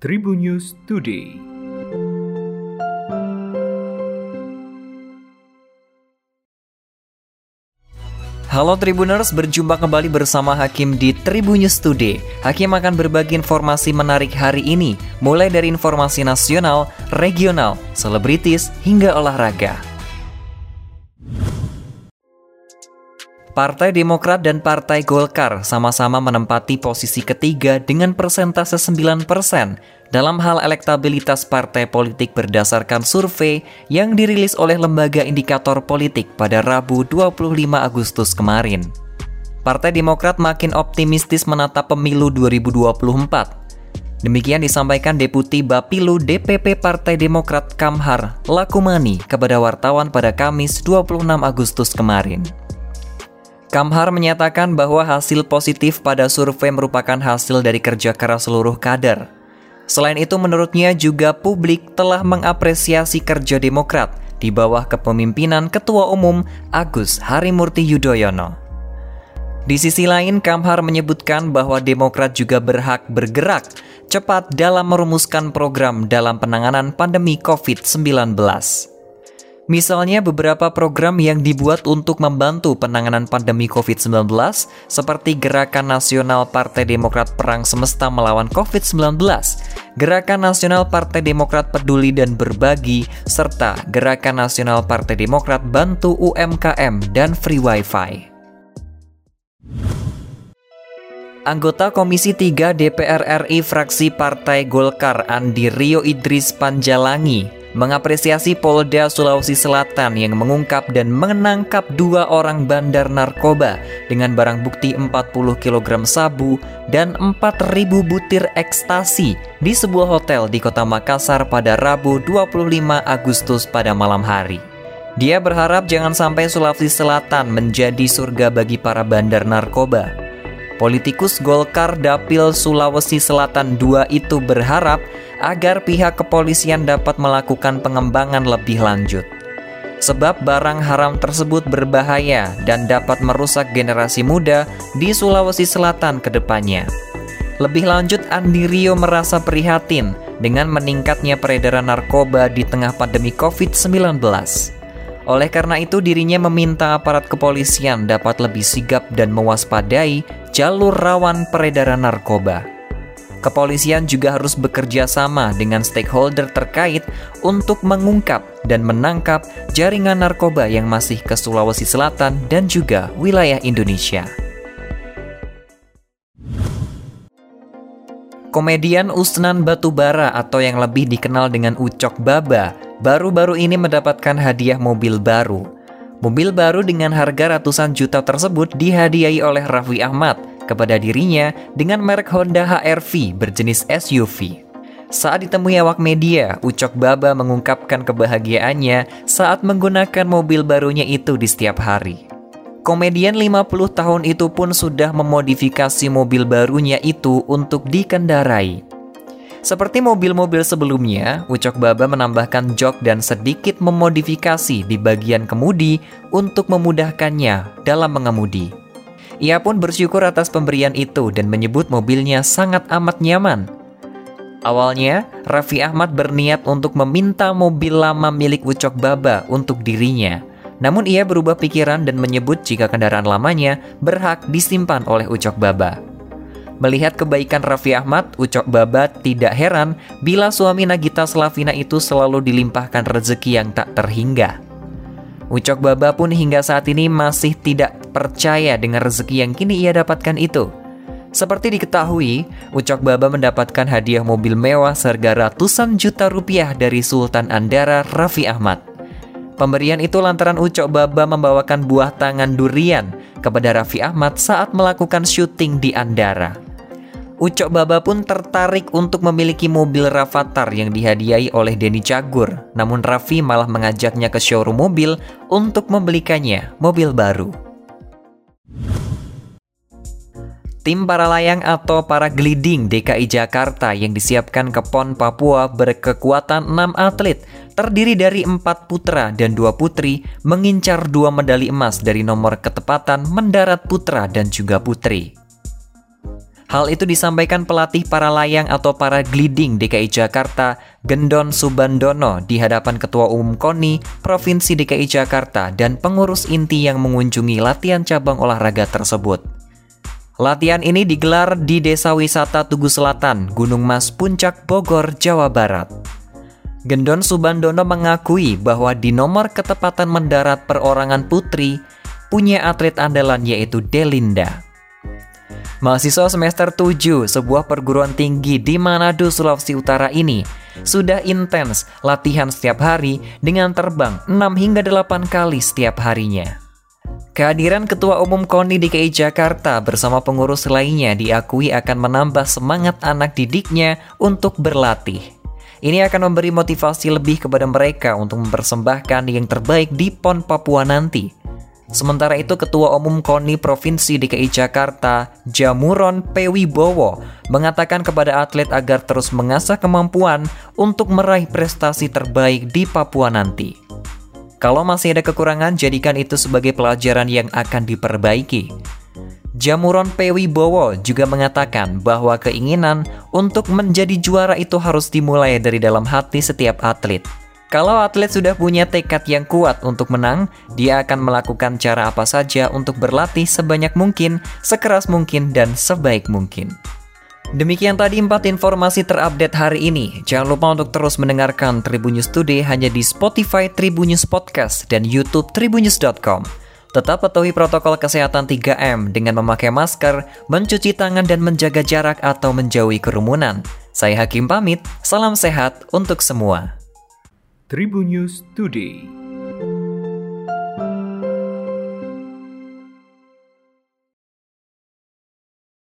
Tribun News Today. Halo Tribuners, berjumpa kembali bersama Hakim di Tribun News Today. Hakim akan berbagi informasi menarik hari ini, mulai dari informasi nasional, regional, selebritis, hingga olahraga. Partai Demokrat dan Partai Golkar sama-sama menempati posisi ketiga dengan persentase 9% dalam hal elektabilitas partai politik berdasarkan survei yang dirilis oleh Lembaga Indikator Politik pada Rabu 25 Agustus kemarin. Partai Demokrat makin optimistis menatap pemilu 2024. Demikian disampaikan Deputi Bapilu DPP Partai Demokrat Kamhar Lakumani kepada wartawan pada Kamis 26 Agustus kemarin. Kamhar menyatakan bahwa hasil positif pada survei merupakan hasil dari kerja keras seluruh kader. Selain itu menurutnya juga publik telah mengapresiasi kerja Demokrat di bawah kepemimpinan Ketua Umum Agus Harimurti Yudhoyono. Di sisi lain, Kamhar menyebutkan bahwa Demokrat juga berhak bergerak cepat dalam merumuskan program dalam penanganan pandemi COVID-19. Misalnya beberapa program yang dibuat untuk membantu penanganan pandemi COVID-19 seperti Gerakan Nasional Partai Demokrat Perang Semesta Melawan COVID-19, Gerakan Nasional Partai Demokrat Peduli dan Berbagi, serta Gerakan Nasional Partai Demokrat Bantu UMKM dan Free Wifi. Anggota Komisi 3 DPR RI fraksi Partai Golkar Andi Rio Idris Panjalangi mengapresiasi Polda Sulawesi Selatan yang mengungkap dan menangkap dua orang bandar narkoba dengan barang bukti 40 kg sabu dan 4.000 butir ekstasi di sebuah hotel di kota Makassar pada Rabu 25 Agustus pada malam hari. Dia berharap jangan sampai Sulawesi Selatan menjadi surga bagi para bandar narkoba. Politikus Golkar Dapil Sulawesi Selatan II itu berharap agar pihak kepolisian dapat melakukan pengembangan lebih lanjut. Sebab barang haram tersebut berbahaya dan dapat merusak generasi muda di Sulawesi Selatan ke depannya. Lebih lanjut, Andi Rio merasa prihatin dengan meningkatnya peredaran narkoba di tengah pandemi COVID-19. Oleh karena itu, dirinya meminta aparat kepolisian dapat lebih sigap dan mewaspadai jalur rawan peredaran narkoba. Kepolisian juga harus bekerja sama dengan stakeholder terkait untuk mengungkap dan menangkap jaringan narkoba yang masih ke Sulawesi Selatan dan juga wilayah Indonesia. Komedian Usnan Batubara atau yang lebih dikenal dengan Ucok Baba baru-baru ini mendapatkan hadiah mobil baru. Mobil baru dengan harga ratusan juta tersebut dihadiahi oleh Raffi Ahmad kepada dirinya dengan merek Honda HR-V berjenis SUV. Saat ditemui awak media, Ucok Baba mengungkapkan kebahagiaannya saat menggunakan mobil barunya itu di setiap hari. Komedian 50 tahun itu pun sudah memodifikasi mobil barunya itu untuk dikendarai. Seperti mobil-mobil sebelumnya, Ucok Baba menambahkan jok dan sedikit memodifikasi di bagian kemudi untuk memudahkannya dalam mengemudi. Ia pun bersyukur atas pemberian itu dan menyebut mobilnya sangat amat nyaman. Awalnya, Raffi Ahmad berniat untuk meminta mobil lama milik Ucok Baba untuk dirinya. Namun ia berubah pikiran dan menyebut jika kendaraan lamanya berhak disimpan oleh Ucok Baba. Melihat kebaikan Raffi Ahmad, Ucok Baba tidak heran bila suami Nagita Slavina itu selalu dilimpahkan rezeki yang tak terhingga. Ucok Baba pun hingga saat ini masih tidak percaya dengan rezeki yang kini ia dapatkan itu. Seperti diketahui, Ucok Baba mendapatkan hadiah mobil mewah seharga ratusan juta rupiah dari Sultan Andara Raffi Ahmad. Pemberian itu lantaran Ucok Baba membawakan buah tangan durian kepada Raffi Ahmad saat melakukan syuting di Andara. Ucok Baba pun tertarik untuk memiliki mobil Rafathar yang dihadiahi oleh Denny Cagur. Namun Raffi malah mengajaknya ke showroom mobil untuk membelikannya mobil baru. Tim para layang atau para gliding DKI Jakarta yang disiapkan ke PON Papua berkekuatan 6 atlet terdiri dari 4 putra dan 2 putri mengincar dua medali emas dari nomor ketepatan mendarat putra dan juga putri. Hal itu disampaikan pelatih para layang atau para gliding DKI Jakarta, Gendon Subandono di hadapan Ketua Umum KONI Provinsi DKI Jakarta dan pengurus inti yang mengunjungi latihan cabang olahraga tersebut. Latihan ini digelar di Desa Wisata Tugu Selatan, Gunung Mas Puncak, Bogor, Jawa Barat. Gendon Subandono mengakui bahwa di nomor ketepatan mendarat perorangan putri, punya atlet andalan yaitu Delinda. Mahasiswa semester 7 sebuah perguruan tinggi di Manado, Sulawesi Utara ini sudah intens latihan setiap hari dengan terbang 6 hingga 8 kali setiap harinya. Kehadiran Ketua Umum KONI DKI Jakarta bersama pengurus lainnya diakui akan menambah semangat anak didiknya untuk berlatih. Ini akan memberi motivasi lebih kepada mereka untuk mempersembahkan yang terbaik di PON Papua nanti. Sementara itu Ketua Umum KONI Provinsi DKI Jakarta, Jamuron Pewibowo, mengatakan kepada atlet agar terus mengasah kemampuan untuk meraih prestasi terbaik di Papua nanti. Kalau masih ada kekurangan, jadikan itu sebagai pelajaran yang akan diperbaiki. Jamuron Pewibowo juga mengatakan bahwa keinginan untuk menjadi juara itu harus dimulai dari dalam hati setiap atlet. Kalau atlet sudah punya tekad yang kuat untuk menang, dia akan melakukan cara apa saja untuk berlatih sebanyak mungkin, sekeras mungkin, dan sebaik mungkin. Demikian tadi empat informasi terupdate hari ini. Jangan lupa untuk terus mendengarkan Tribunnews Today hanya di Spotify Tribunnews Podcast dan YouTube tribunnews.com. Tetap patuhi protokol kesehatan 3M dengan memakai masker, mencuci tangan dan menjaga jarak atau menjauhi kerumunan. Saya Hakim pamit, salam sehat untuk semua. Tribun News Today.